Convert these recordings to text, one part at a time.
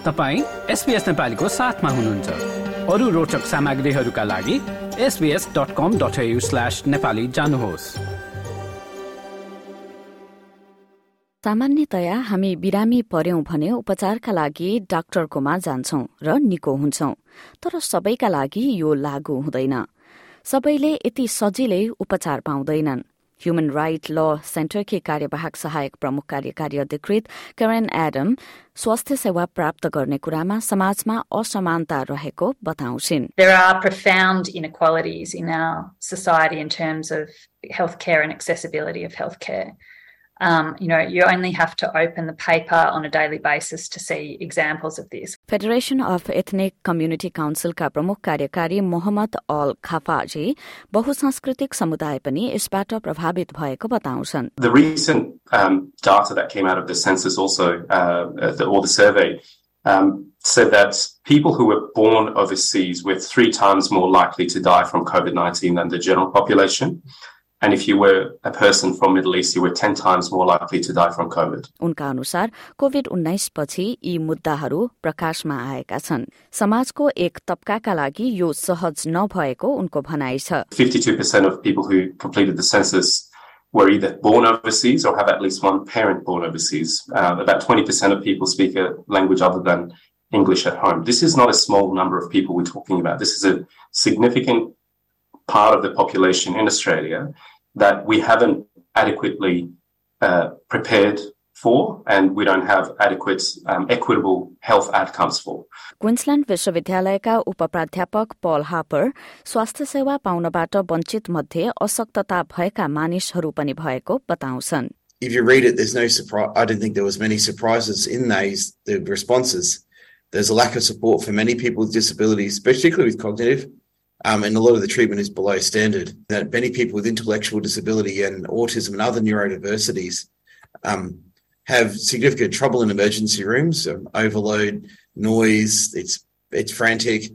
तपाईँ एसपिएस नेपालीको साथमा हुनुहुन्छ। अरू रोचक सामग्रीहरूका लागि SBS dot com dot slash Nepali जानुहोस्। सामान्यतया हामी बिरामी पर्यौं भने उपचारका लागि डाक्टरकोमा जान्छौं र निको हुन्छौं तर सबैका लागि यो लागू हुँदैन। सबैले यति सजिलै उपचार पाउँदैनन्। ह्युमन राइट ल सेन्टरकी कार्यवाहक सहायक प्रमुख कार्यकारी अधिकृत करेन एडम स्वास्थ्य सेवा प्राप्त गर्ने कुरामा समाजमा असमानता रहेको बताउँछिन् There are profound inequalities in our society in terms of healthcare and accessibility of healthcare. Um, you know, you only have to open the paper on a daily basis to see examples of this. Federation of ethnic community काउन्सिलका प्रमुख कार्यकारी मोहम्मद अल खाफाजी बहुसांस्कृतिक समुदाय पनि यसबाट प्रभावित भएको बताउँछन् The recent um, data that came out of the census also, uh, the, or the survey, um, said that people who were born overseas were three times more likely to die from COVID 19 than the general population. And if you were a person from Middle East, you were 10 times more likely to die from COVID. उनका अनुसार Covid उन्नाइस पछि यी मुद्दाहरू प्रकाशमा आएका छन् समाजको एक तबकाका लागि यो सहज नभएको उनको भनाइ छ 52% of people who completed the census were either born overseas or have at least one parent born overseas. Uh, about 20% of people speak a language other than English at home. This is not a small number of people we're talking about. This is a significant part of the population in Australia that we haven't adequately uh, prepared for and we don't have adequate um, equitable health outcomes for. Queensland विश्वविद्यालयका उप प्राध्यापक पल hopper स्वास्थ्य सेवा पाउनबाट वञ्चित मध्ये अशक्तता भएका मानिसहरू पनि भएको बताउँछन् if you read it, there's no surprise. I don't think there was many surprises in those the responses. There's a lack of support for many people with disabilities, particularly with cognitive, um, and a lot of the treatment is below standard. That many people with intellectual disability and autism and other neurodiversities um, have significant trouble in emergency rooms, um, overload, noise. It's it's frantic,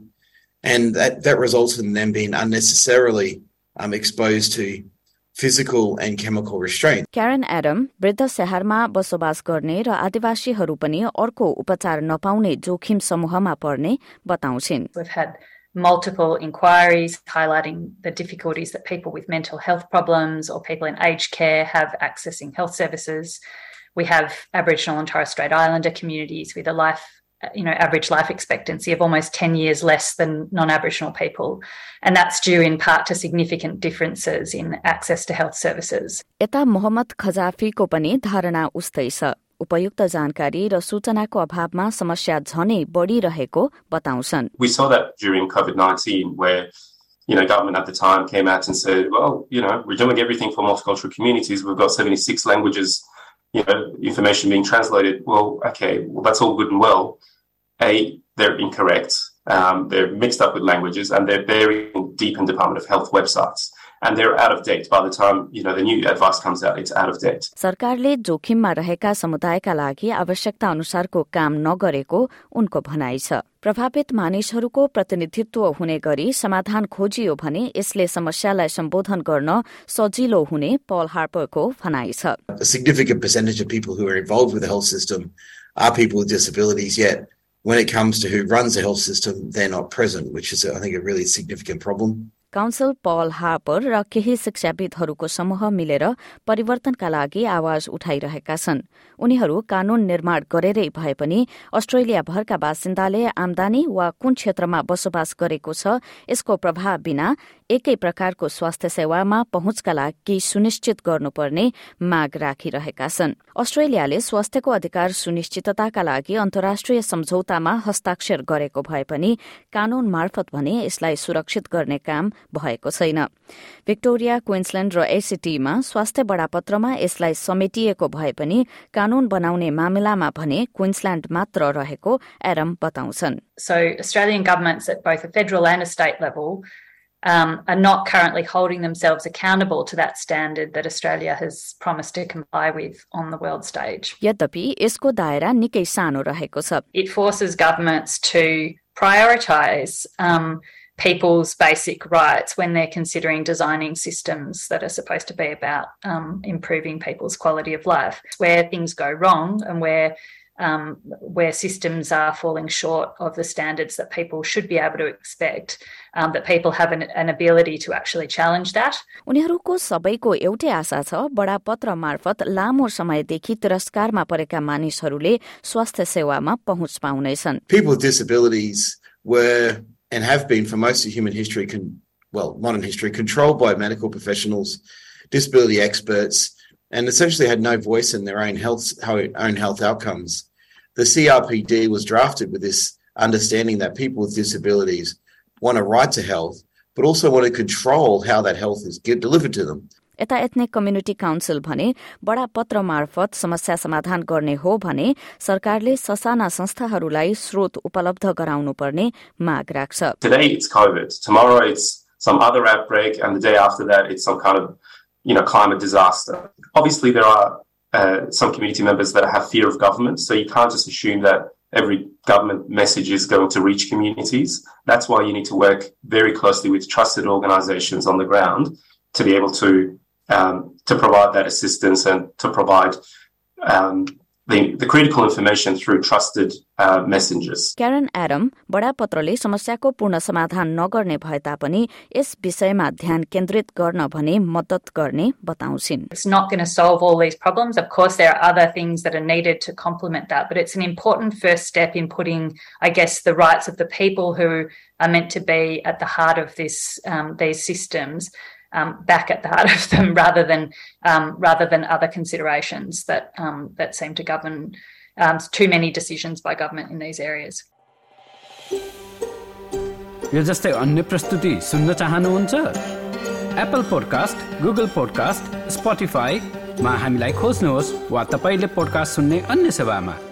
and that that results in them being unnecessarily um, exposed to physical and chemical restraint. Karen Adam वृद्ध शहरमा बसोबास गर्ने र आदिवासीहरू पनि अर्को उपचार नपाउने जोखिम समूहमा पर्ने बताउँछिन् We've had multiple inquiries highlighting the difficulties that people with mental health problems or people in aged care have accessing health services. We have Aboriginal and Torres Strait Islander communities with a life, you know, average life expectancy of almost 10 years less than non-Aboriginal people. And that's due in part to significant differences in access to health services. यता मोहम्मद खजाफीको पनि धारणा उस्तै छ उपयुक्त जानकारी र सूचनाको अभावमा समस्या झनै बढ़िरहेको बताउँछन् We saw that during COVID 19, where you know, government at the time came out and said, well, you know, we're doing everything for multicultural communities. We've got 76 languages, you know, information being translated. Well, okay, well, that's all good and well. A, they're incorrect. Um, they're mixed up with languages and they're buried deep in Department of Health websites. And they're out of date. By the time, you know, the new advice comes out, it's out of date. सरकारले जोखिममा रहेका समुदायका लागि आवश्यकता अनुसारको काम नगरेको उनको भनाइ छ प्रभावित मानिसहरूको प्रतिनिधित्व हुने गरी समाधान खोजियो भने यसले समस्यालाई सम्बोधन गर्न सजिलो हुने पल हार्परको भनाइ छ A significant percentage of people who are involved with the health system are people with disabilities, yet when it comes to who runs the health system, they're not present, which is, I think, a really significant problem. Council Paul Harper र केही शिक्षाविदहरूको समूह मिलेर परिवर्तनका लागि आवाज उठाइरहेका छन्। उनीहरू कानून निर्माण गरेरै भए पनि अस्ट्रेलियाभरका बासिन्दाले आमदानी वा कुन क्षेत्रमा बसोबास गरेको छ यसको प्रभाव बिना एकै प्रकारको स्वास्थ्य सेवामा पहुँचका लागि सुनिश्चित गर्नुपर्ने माग राखिरहेका छन्। अस्ट्रेलियाले स्वास्थ्यको अधिकार सुनिश्चितताका लागि अन्तर्राष्ट्रिय सम्झौतामा हस्ताक्षर गरेको भए पनि कानून मार्फत भने यसलाई सुरक्षित गर्ने काम भएको छैन। भिक्टोरिया क्विन्सल्याण्ड र एसिटीमा स्वास्थ्य बडापत्रमा यसलाई समेटिएको भए पनि कानून बनाउने मामिलामा भने क्विन्सल्याण्ड मात्र रहेको एरम बताउँछन्। So Australian governments at both a federal and a state level um, are not currently holding themselves accountable to that standard that Australia has promised to comply with on the world stage. यद्यपि यसको दायरा निकै सानो रहेको छ It forces governments to prioritise um, people's basic rights when they're considering designing systems that are supposed to be about um, improving people's quality of life. Where things go wrong and where um, where systems are falling short of the standards that people should be able to expect, um, that people have an, an ability to actually challenge that. उनीहरूको सबैको एउटै आशा छ बडापत्र मार्फत लामो समयदेखि तिरस्कारमा परेका मानिसहरूले स्वास्थ्य सेवामा पहुँच पाउनेछन् People with disabilities were and have been for most of human history, con- well, modern history, controlled by medical professionals, disability experts, and essentially had no voice in their own health own health outcomes. The CRPD was drafted with this understanding that people with disabilities want a right to health, but also want to control how that health is delivered to them. यता ethnic community council भने बडा पत्र मार्फत समस्या समाधान गर्ने हो भने सरकारले ससाना संस्थाहरूलाई स्रोत उपलब्ध गराउनु पर्ने माग राख्छ Today it's COVID. Tomorrow it's some other outbreak, and the day after that it's some kind of you know, climate disaster. Obviously, there are uh, some community members that have fear of government, so you can't just assume that every government message is going to reach communities. That's why you need to work very closely with trusted organizations on the ground to be able to um, to provide that assistance and to provide um, the, the critical information through trusted uh, messengers. Karen Adam बडापत्रले समस्याको पूर्ण समाधान नगर्ने भए तापनि yes विषयमा ध्यान केन्द्रित गर्न भने मद्दत गर्ने बताउँछिन् It's not going to solve all these problems. Of course, there are other things that are needed to complement that, but it's an important first step in putting, I guess, the rights of the people who are meant to be at the heart of this um, these systems um, back at the heart of them rather than um, rather than other considerations that um, that seem to govern um, too many decisions by government in these areas. यो जस्तै अन्य प्रस्तुति सुन्न चाहनुहुन्छ Apple podcast Google podcast स्पोटिफाईमा हामीलाई खोज्नुहोस् वा तपाईँले पोडकास्ट सुन्ने अन्य सेवामा